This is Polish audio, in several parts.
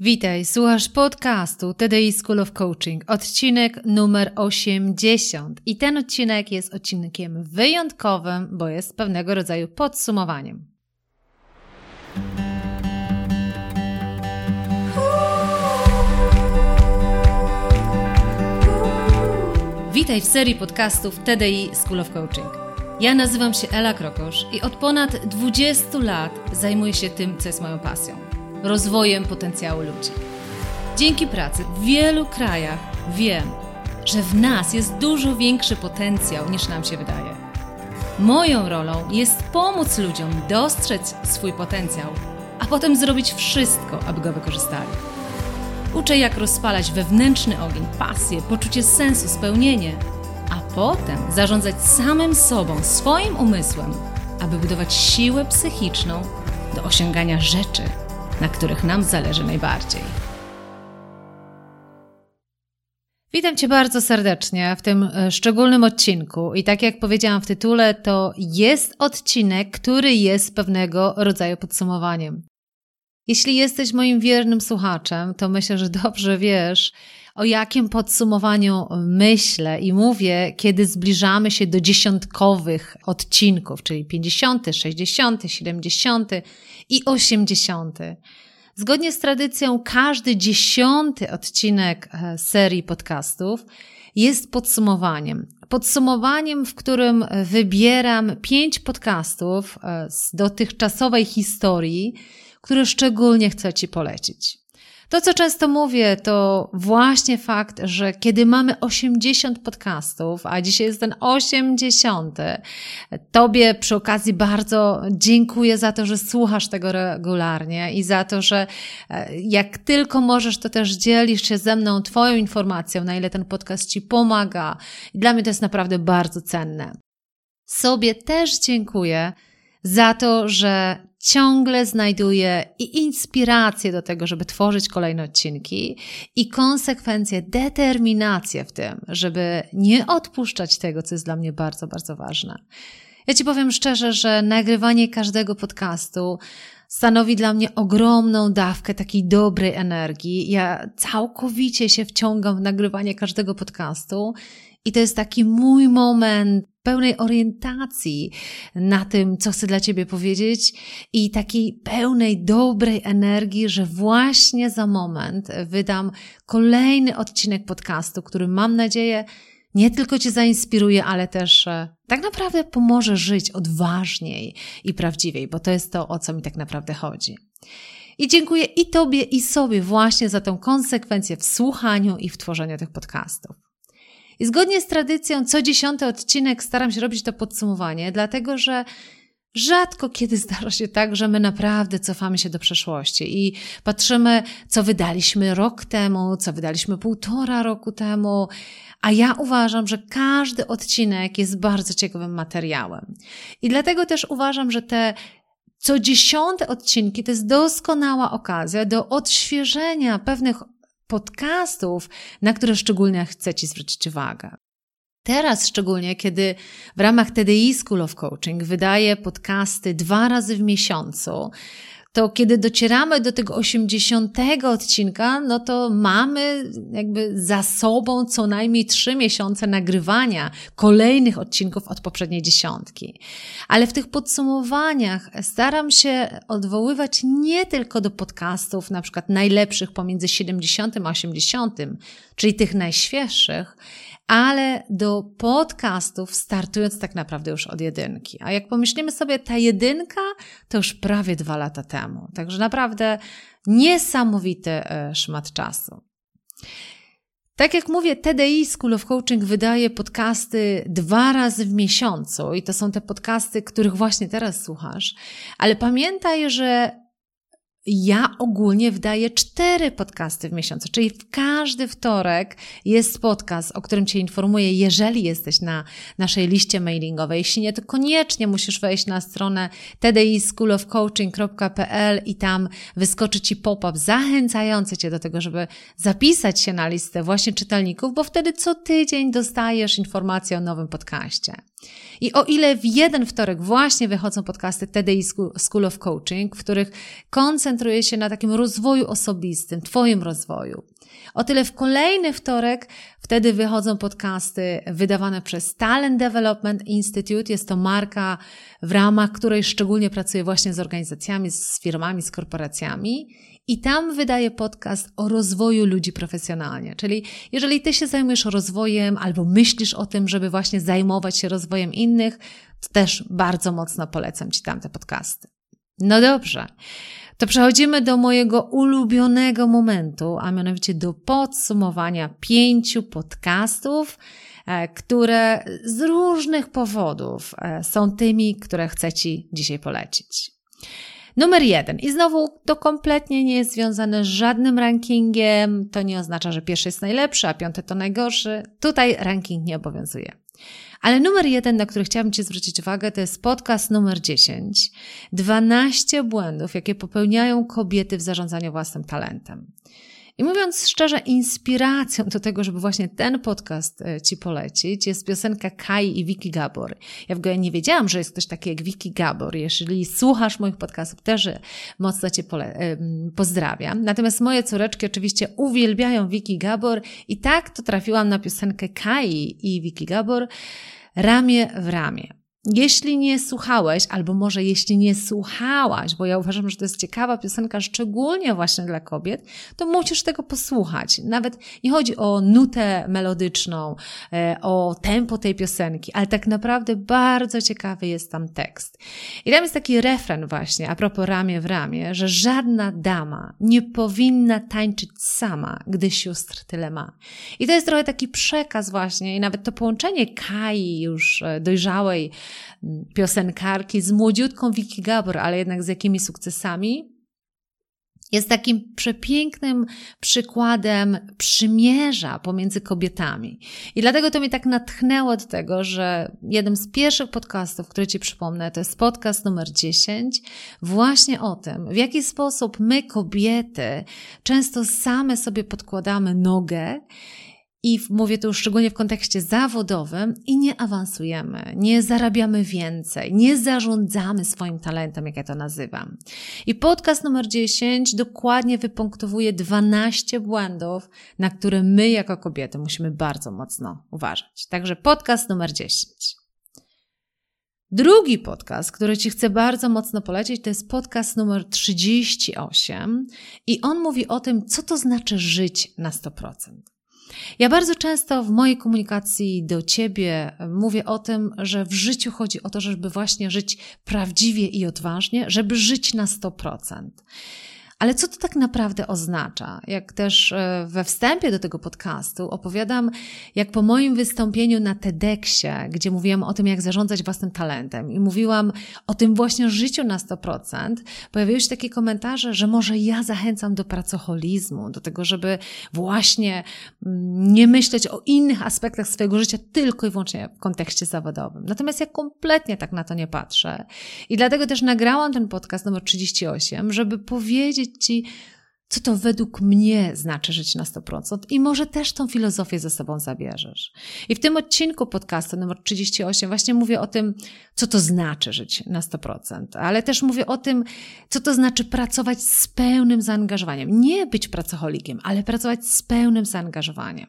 Witaj, słuchasz podcastu TDI School of Coaching, odcinek numer 80. I ten odcinek jest odcinkiem wyjątkowym, bo jest pewnego rodzaju podsumowaniem. Witaj w serii podcastów TDI School of Coaching. Ja nazywam się Ela Krokosz i od ponad 20 lat zajmuję się tym, co jest moją pasją rozwojem potencjału ludzi. Dzięki pracy w wielu krajach wiem, że w nas jest dużo większy potencjał niż nam się wydaje. Moją rolą jest pomóc ludziom dostrzec swój potencjał, a potem zrobić wszystko, aby go wykorzystali. Uczę, jak rozpalać wewnętrzny ogień, pasję, poczucie sensu, spełnienie, a potem zarządzać samym sobą, swoim umysłem, aby budować siłę psychiczną do osiągania rzeczy, na których nam zależy najbardziej. Witam Cię bardzo serdecznie w tym e, szczególnym odcinku. I tak jak powiedziałam w tytule, to jest odcinek, który jest pewnego rodzaju podsumowaniem. Jeśli jesteś moim wiernym słuchaczem, to myślę, że dobrze wiesz, o jakim podsumowaniu myślę i mówię, kiedy zbliżamy się do dziesiątkowych odcinków, czyli 50, 60, 70 i 80. Zgodnie z tradycją, każdy dziesiąty odcinek e, serii podcastów jest podsumowaniem. Podsumowaniem, w którym wybieram pięć podcastów e, z dotychczasowej historii, które szczególnie chcę Ci polecić. To, co często mówię, to właśnie fakt, że kiedy mamy 80 podcastów, a dzisiaj jest ten 80, Tobie przy okazji bardzo dziękuję za to, że słuchasz tego regularnie i za to, że e, jak tylko możesz, to też dzielisz się ze mną Twoją informacją, na ile ten podcast Ci pomaga. I dla mnie to jest naprawdę bardzo cenne. Sobie też dziękuję za to, że ciągle znajduję i inspirację do tego, żeby tworzyć kolejne odcinki, i konsekwencje, determinację w tym, żeby nie odpuszczać tego, co jest dla mnie bardzo, bardzo ważne. Ja Ci powiem szczerze, że nagrywanie każdego podcastu stanowi dla mnie ogromną dawkę takiej dobrej energii. Ja całkowicie się wciągam w nagrywanie każdego podcastu i to jest taki mój moment pełnej orientacji na tym, co chcę dla Ciebie powiedzieć i takiej pełnej, dobrej energii, że właśnie za moment wydam kolejny odcinek podcastu, który mam nadzieję nie tylko Cię zainspiruje, ale też e, tak naprawdę pomoże żyć odważniej i prawdziwiej, bo to jest to, o co mi tak naprawdę chodzi. I dziękuję i Tobie, i sobie właśnie za tą konsekwencję w słuchaniu i w tworzeniu tych podcastów. I zgodnie z tradycją, co dziesiąty odcinek staram się robić to podsumowanie, dlatego że Rzadko kiedy zdarza się tak, że my naprawdę cofamy się do przeszłości i patrzymy, co wydaliśmy rok temu, co wydaliśmy półtora roku temu, a ja uważam, że każdy odcinek jest bardzo ciekawym materiałem. I dlatego też uważam, że te co dziesiąte odcinki to jest doskonała okazja do odświeżenia pewnych podcastów, na które szczególnie chcę Ci zwrócić uwagę. Teraz szczególnie, kiedy w ramach TDI School of Coaching wydaję podcasty dwa razy w miesiącu, to kiedy docieramy do tego 80 odcinka, no to mamy jakby za sobą co najmniej trzy miesiące nagrywania kolejnych odcinków od poprzedniej dziesiątki. Ale w tych podsumowaniach staram się odwoływać nie tylko do podcastów, na przykład najlepszych pomiędzy 70 a 80, czyli tych najświeższych, ale do podcastów startując tak naprawdę już od jedynki. A jak pomyślimy sobie, ta jedynka to już prawie dwa lata temu. Także naprawdę niesamowity e, szmat czasu. Tak jak mówię, TDI School of Coaching wydaje podcasty dwa razy w miesiącu i to są te podcasty, których właśnie teraz słuchasz. Ale pamiętaj, że ja ogólnie wydaję cztery podcasty w miesiącu, czyli w każdy wtorek jest podcast, o którym Cię informuję, jeżeli jesteś na naszej liście mailingowej. Jeśli nie, to koniecznie musisz wejść na stronę tdischoolofcoaching.pl i tam wyskoczy Ci pop-up zachęcający Cię do tego, żeby zapisać się na listę właśnie czytelników, bo wtedy co tydzień dostajesz informację o nowym podcaście. I o ile w jeden wtorek właśnie wychodzą podcasty TDI School of Coaching, w których koncentruję koncentruję się na takim rozwoju osobistym, Twoim rozwoju. O tyle w kolejny wtorek wtedy wychodzą podcasty wydawane przez Talent Development Institute. Jest to marka, w ramach której szczególnie pracuję właśnie z organizacjami, z firmami, z korporacjami. I tam wydaję podcast o rozwoju ludzi profesjonalnie. Czyli jeżeli ty się zajmujesz rozwojem albo myślisz o tym, żeby właśnie zajmować się rozwojem innych, to też bardzo mocno polecam ci tamte podcasty. No dobrze. To przechodzimy do mojego ulubionego momentu, a mianowicie do podsumowania pięciu podcastów, e, które z różnych powodów e, są tymi, które chcę Ci dzisiaj polecić. Numer jeden. I znowu to kompletnie nie jest związane z żadnym rankingiem. To nie oznacza, że pierwszy jest najlepszy, a piąty to najgorszy. Tutaj ranking nie obowiązuje. Ale numer jeden, na który chciałabym Ci zwrócić uwagę, to jest podcast numer 10. 12 błędów, jakie popełniają kobiety w zarządzaniu własnym talentem. I mówiąc szczerze, inspiracją do tego, żeby właśnie ten podcast e, Ci polecić, jest piosenka Kai i Wiki Gabor. Ja w ogóle nie wiedziałam, że jest ktoś taki jak Wiki Gabor. Jeżeli słuchasz moich podcastów, też mocno Cię pozdrawiam. Natomiast moje córeczki oczywiście uwielbiają Wiki Gabor i tak to trafiłam na piosenkę Kai i Wiki Gabor ramię w ramię. Jeśli nie słuchałeś, albo może jeśli nie słuchałaś, bo ja uważam, że to jest ciekawa piosenka, szczególnie właśnie dla kobiet, to musisz tego posłuchać. Nawet nie chodzi o nutę melodyczną, e, o tempo tej piosenki, ale tak naprawdę bardzo ciekawy jest tam tekst. I tam jest taki refren właśnie, a propos ramię w ramię, że żadna dama nie powinna tańczyć sama, gdy sióstr tyle ma. I to jest trochę taki przekaz właśnie i nawet to połączenie Kai już e, dojrzałej, piosenkarki z młodziutką Vicky Gabor, ale jednak z jakimi sukcesami, jest takim przepięknym przykładem przymierza pomiędzy kobietami. I dlatego to mnie tak natchnęło do tego, że jednym z pierwszych podcastów, który Ci przypomnę, to jest podcast numer 10, właśnie o tym, w jaki sposób my, kobiety, często same sobie podkładamy nogę i mówię tu szczególnie w kontekście zawodowym, i nie awansujemy, nie zarabiamy więcej, nie zarządzamy swoim talentem, jak ja to nazywam. I podcast numer 10 dokładnie wypunktowuje 12 błędów, na które my jako kobiety musimy bardzo mocno uważać. Także podcast numer 10. Drugi podcast, który Ci chcę bardzo mocno polecić, to jest podcast numer 38 i on mówi o tym, co to znaczy żyć na 100%. Ja bardzo często w mojej komunikacji do ciebie mówię o tym, że w życiu chodzi o to, żeby właśnie żyć prawdziwie i odważnie, żeby żyć na 100%. Ale co to tak naprawdę oznacza? Jak też e, we wstępie do tego podcastu opowiadam, jak po moim wystąpieniu na TEDxie, gdzie mówiłam o tym, jak zarządzać własnym talentem i mówiłam o tym właśnie życiu na 100%, pojawiły się takie komentarze, że może ja zachęcam do pracoholizmu, do tego, żeby właśnie mm, nie myśleć o innych aspektach swojego życia tylko i wyłącznie w kontekście zawodowym. Natomiast ja kompletnie tak na to nie patrzę. I dlatego też nagrałam ten podcast numer 38, żeby powiedzieć powiedzieć Ci, co to według mnie znaczy żyć na 100% i może też tą filozofię ze sobą zabierzesz. I w tym odcinku podcastu numer 38 właśnie mówię o tym, co to znaczy żyć na 100%, ale też mówię o tym, co to znaczy pracować z pełnym zaangażowaniem. Nie być pracocholikiem, ale pracować z pełnym zaangażowaniem.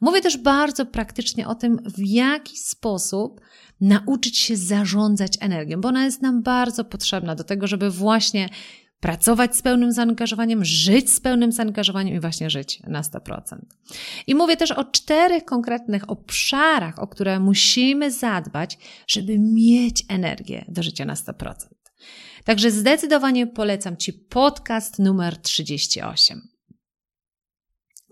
Mówię też bardzo praktycznie o tym, w jaki sposób nauczyć się zarządzać energią, bo ona jest nam bardzo potrzebna do tego, żeby właśnie pracować z pełnym zaangażowaniem, żyć z pełnym zaangażowaniem i właśnie żyć na 100%. I mówię też o czterech konkretnych obszarach, o które musimy zadbać, żeby mieć energię do życia na 100%. Także zdecydowanie polecam Ci podcast numer 38.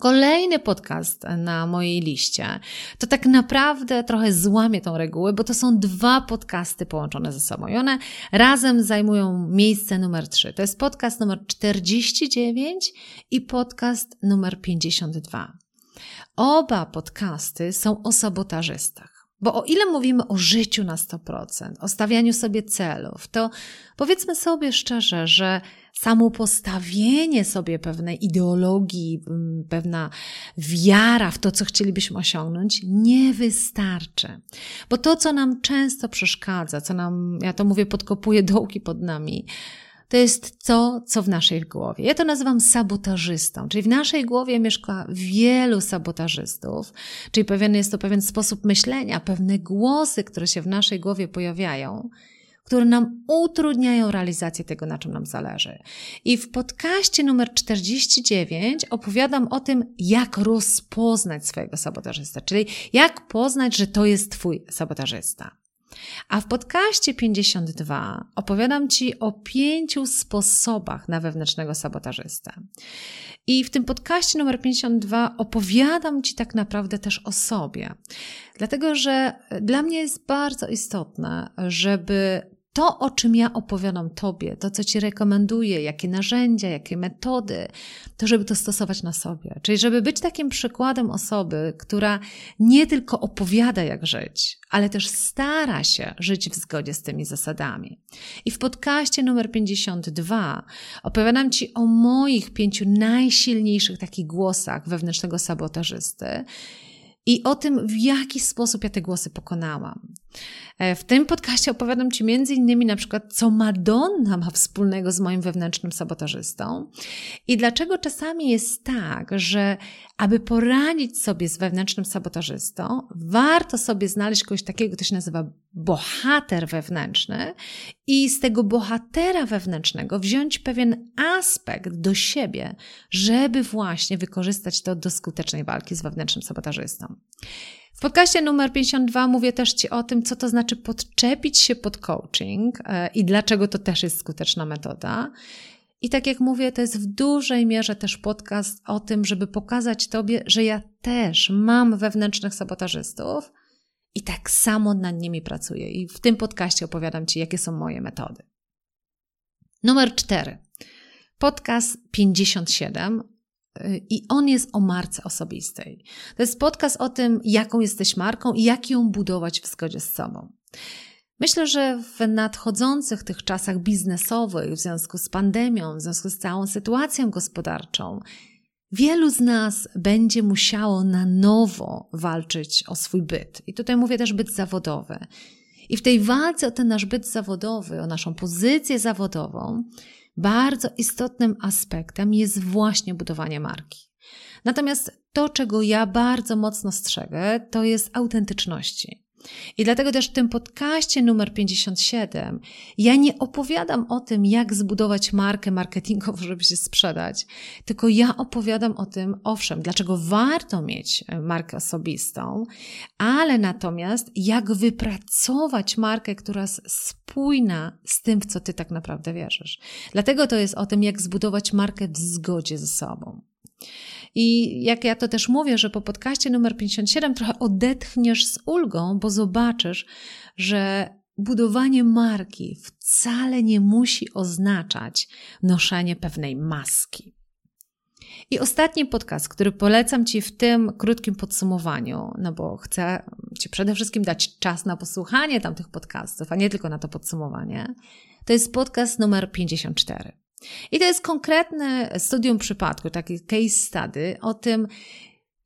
Kolejny podcast na mojej liście to tak naprawdę trochę złamie tą regułę, bo to są dwa podcasty połączone ze sobą i one razem zajmują miejsce numer 3. To jest podcast numer 49 i podcast numer 52. Oba podcasty są o sabotażystach. Bo o ile mówimy o życiu na 100%, o stawianiu sobie celów, to powiedzmy sobie szczerze, że samo postawienie sobie pewnej ideologii, pewna wiara w to, co chcielibyśmy osiągnąć, nie wystarczy. Bo to, co nam często przeszkadza, co nam, ja to mówię, podkopuje dołki pod nami, to jest to, co w naszej głowie. Ja to nazywam sabotażystą, czyli w naszej głowie mieszka wielu sabotażystów, czyli pewien jest to pewien sposób myślenia, pewne głosy, które się w naszej głowie pojawiają, które nam utrudniają realizację tego, na czym nam zależy. I w podcaście numer 49 opowiadam o tym, jak rozpoznać swojego sabotażysta, czyli jak poznać, że to jest Twój sabotażysta. A w podcaście 52 opowiadam Ci o pięciu sposobach na wewnętrznego sabotażystę. I w tym podcaście numer 52 opowiadam Ci tak naprawdę też o sobie. Dlatego, że dla mnie jest bardzo istotne, żeby to, o czym ja opowiadam Tobie, to, co Ci rekomenduję, jakie narzędzia, jakie metody, to żeby to stosować na sobie. Czyli żeby być takim przykładem osoby, która nie tylko opowiada, jak żyć, ale też stara się żyć w zgodzie z tymi zasadami. I w podcaście numer 52 opowiadam Ci o moich pięciu najsilniejszych takich głosach wewnętrznego sabotażysty i o tym, w jaki sposób ja te głosy pokonałam. E, w tym podcaście opowiadam Ci innymi na przykład, co Madonna ma wspólnego z moim wewnętrznym sabotażystą i dlaczego czasami jest tak, że aby poradzić sobie z wewnętrznym sabotażystą, warto sobie znaleźć kogoś takiego, kto się nazywa bohater wewnętrzny i z tego bohatera wewnętrznego wziąć pewien aspekt do siebie, żeby właśnie wykorzystać to do skutecznej walki z wewnętrznym sabotażystą. W podcaście numer 52 mówię też Ci o tym, co to znaczy podczepić się pod coaching e, i dlaczego to też jest skuteczna metoda. I tak jak mówię, to jest w dużej mierze też podcast o tym, żeby pokazać Tobie, że ja też mam wewnętrznych sabotażystów i tak samo nad nimi pracuję. I w tym podcaście opowiadam Ci, jakie są moje metody. Numer 4. Podcast 57 i on jest o marce osobistej. To jest podcast o tym, jaką jesteś marką i jak ją budować w zgodzie z sobą. Myślę, że w nadchodzących tych czasach biznesowych, w związku z pandemią, w związku z całą sytuacją gospodarczą, wielu z nas będzie musiało na nowo walczyć o swój byt. I tutaj mówię też byt zawodowy. I w tej walce o ten nasz byt zawodowy, o naszą pozycję zawodową, bardzo istotnym aspektem jest właśnie budowanie marki. Natomiast to, czego ja bardzo mocno strzegę, to jest autentyczności. I dlatego też w tym podcaście numer 57 ja nie opowiadam o tym, jak zbudować markę marketingową, żeby się sprzedać, tylko ja opowiadam o tym, owszem, dlaczego warto mieć e, markę osobistą, ale natomiast jak wypracować markę, która jest spójna z tym, w co ty tak naprawdę wierzysz. Dlatego to jest o tym, jak zbudować markę w zgodzie ze sobą. I jak ja to też mówię, że po podcaście numer 57 trochę odetchniesz z ulgą, bo zobaczysz, że budowanie marki wcale nie musi oznaczać noszenie pewnej maski. I ostatni podcast, który polecam Ci w tym krótkim podsumowaniu, no bo chcę Ci przede wszystkim dać czas na posłuchanie tamtych podcastów, a nie tylko na to podsumowanie, to jest podcast numer 54. I to jest konkretne studium przypadku, taki case study o tym,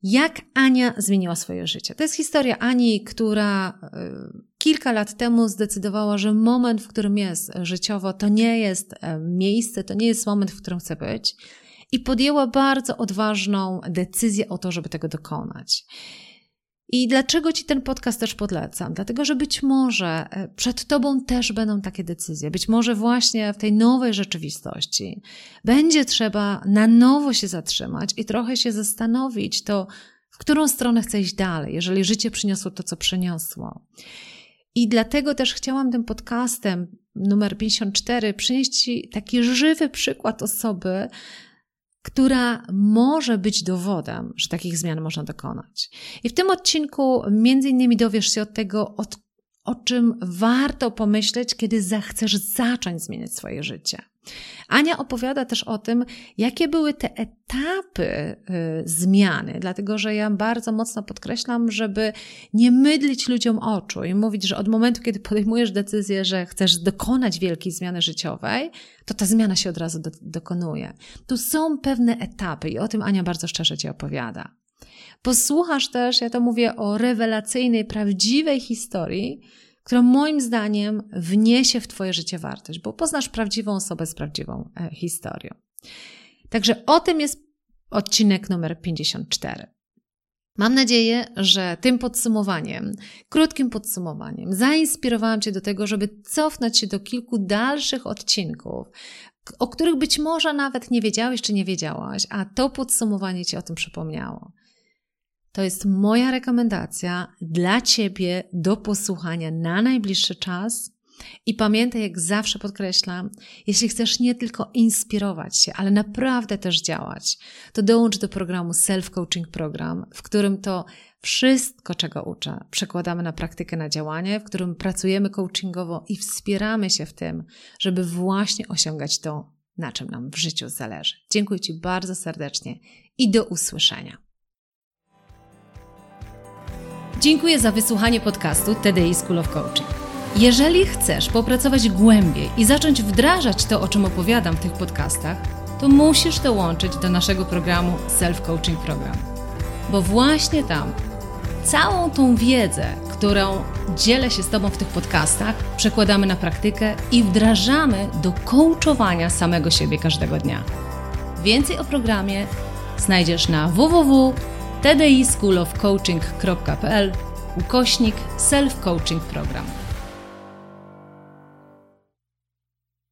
jak Ania zmieniła swoje życie. To jest historia Ani, która y, kilka lat temu zdecydowała, że moment, w którym jest życiowo, to nie jest e, miejsce, to nie jest moment, w którym chce być. I podjęła bardzo odważną decyzję o to, żeby tego dokonać. I dlaczego Ci ten podcast też podlecam? Dlatego, że być może e, przed Tobą też będą takie decyzje. Być może właśnie w tej nowej rzeczywistości będzie trzeba na nowo się zatrzymać i trochę się zastanowić, to w którą stronę chcę iść dalej, jeżeli życie przyniosło to, co przyniosło. I dlatego też chciałam tym podcastem numer 54 przynieść Ci taki żywy przykład osoby, która może być dowodem, że takich zmian można dokonać. I w tym odcinku między innymi dowiesz się od tego, od, o czym warto pomyśleć, kiedy zechcesz zacząć zmieniać swoje życie. Ania opowiada też o tym, jakie były te etapy y, zmiany, dlatego że ja bardzo mocno podkreślam, żeby nie mydlić ludziom oczu i mówić, że od momentu, kiedy podejmujesz decyzję, że chcesz dokonać wielkiej zmiany życiowej, to ta zmiana się od razu do, dokonuje. Tu są pewne etapy i o tym Ania bardzo szczerze Ci opowiada. Posłuchasz też, ja to mówię o rewelacyjnej, prawdziwej historii, która moim zdaniem wniesie w Twoje życie wartość, bo poznasz prawdziwą osobę z prawdziwą e, historią. Także o tym jest odcinek numer 54. Mam nadzieję, że tym podsumowaniem, krótkim podsumowaniem, zainspirowałam Cię do tego, żeby cofnąć się do kilku dalszych odcinków, o których być może nawet nie wiedziałeś czy nie wiedziałaś, a to podsumowanie Ci o tym przypomniało. To jest moja rekomendacja dla Ciebie do posłuchania na najbliższy czas. I pamiętaj, jak zawsze podkreślam, jeśli chcesz nie tylko inspirować się, ale naprawdę też działać, to dołącz do programu Self Coaching Program, w którym to wszystko, czego uczę, przekładamy na praktykę, na działanie, w którym pracujemy coachingowo i wspieramy się w tym, żeby właśnie osiągać to, na czym nam w życiu zależy. Dziękuję Ci bardzo serdecznie i do usłyszenia. Dziękuję za wysłuchanie podcastu TDI School of Coaching. Jeżeli chcesz popracować głębiej i zacząć wdrażać to, o czym opowiadam w tych podcastach, to musisz dołączyć do naszego programu Self Coaching Program. Bo właśnie tam całą tą wiedzę, którą dzielę się z Tobą w tych podcastach, przekładamy na praktykę i wdrażamy do coachowania samego siebie każdego dnia. Więcej o programie znajdziesz na www.tdischoolofcoaching.pl ukośnik self-coaching program.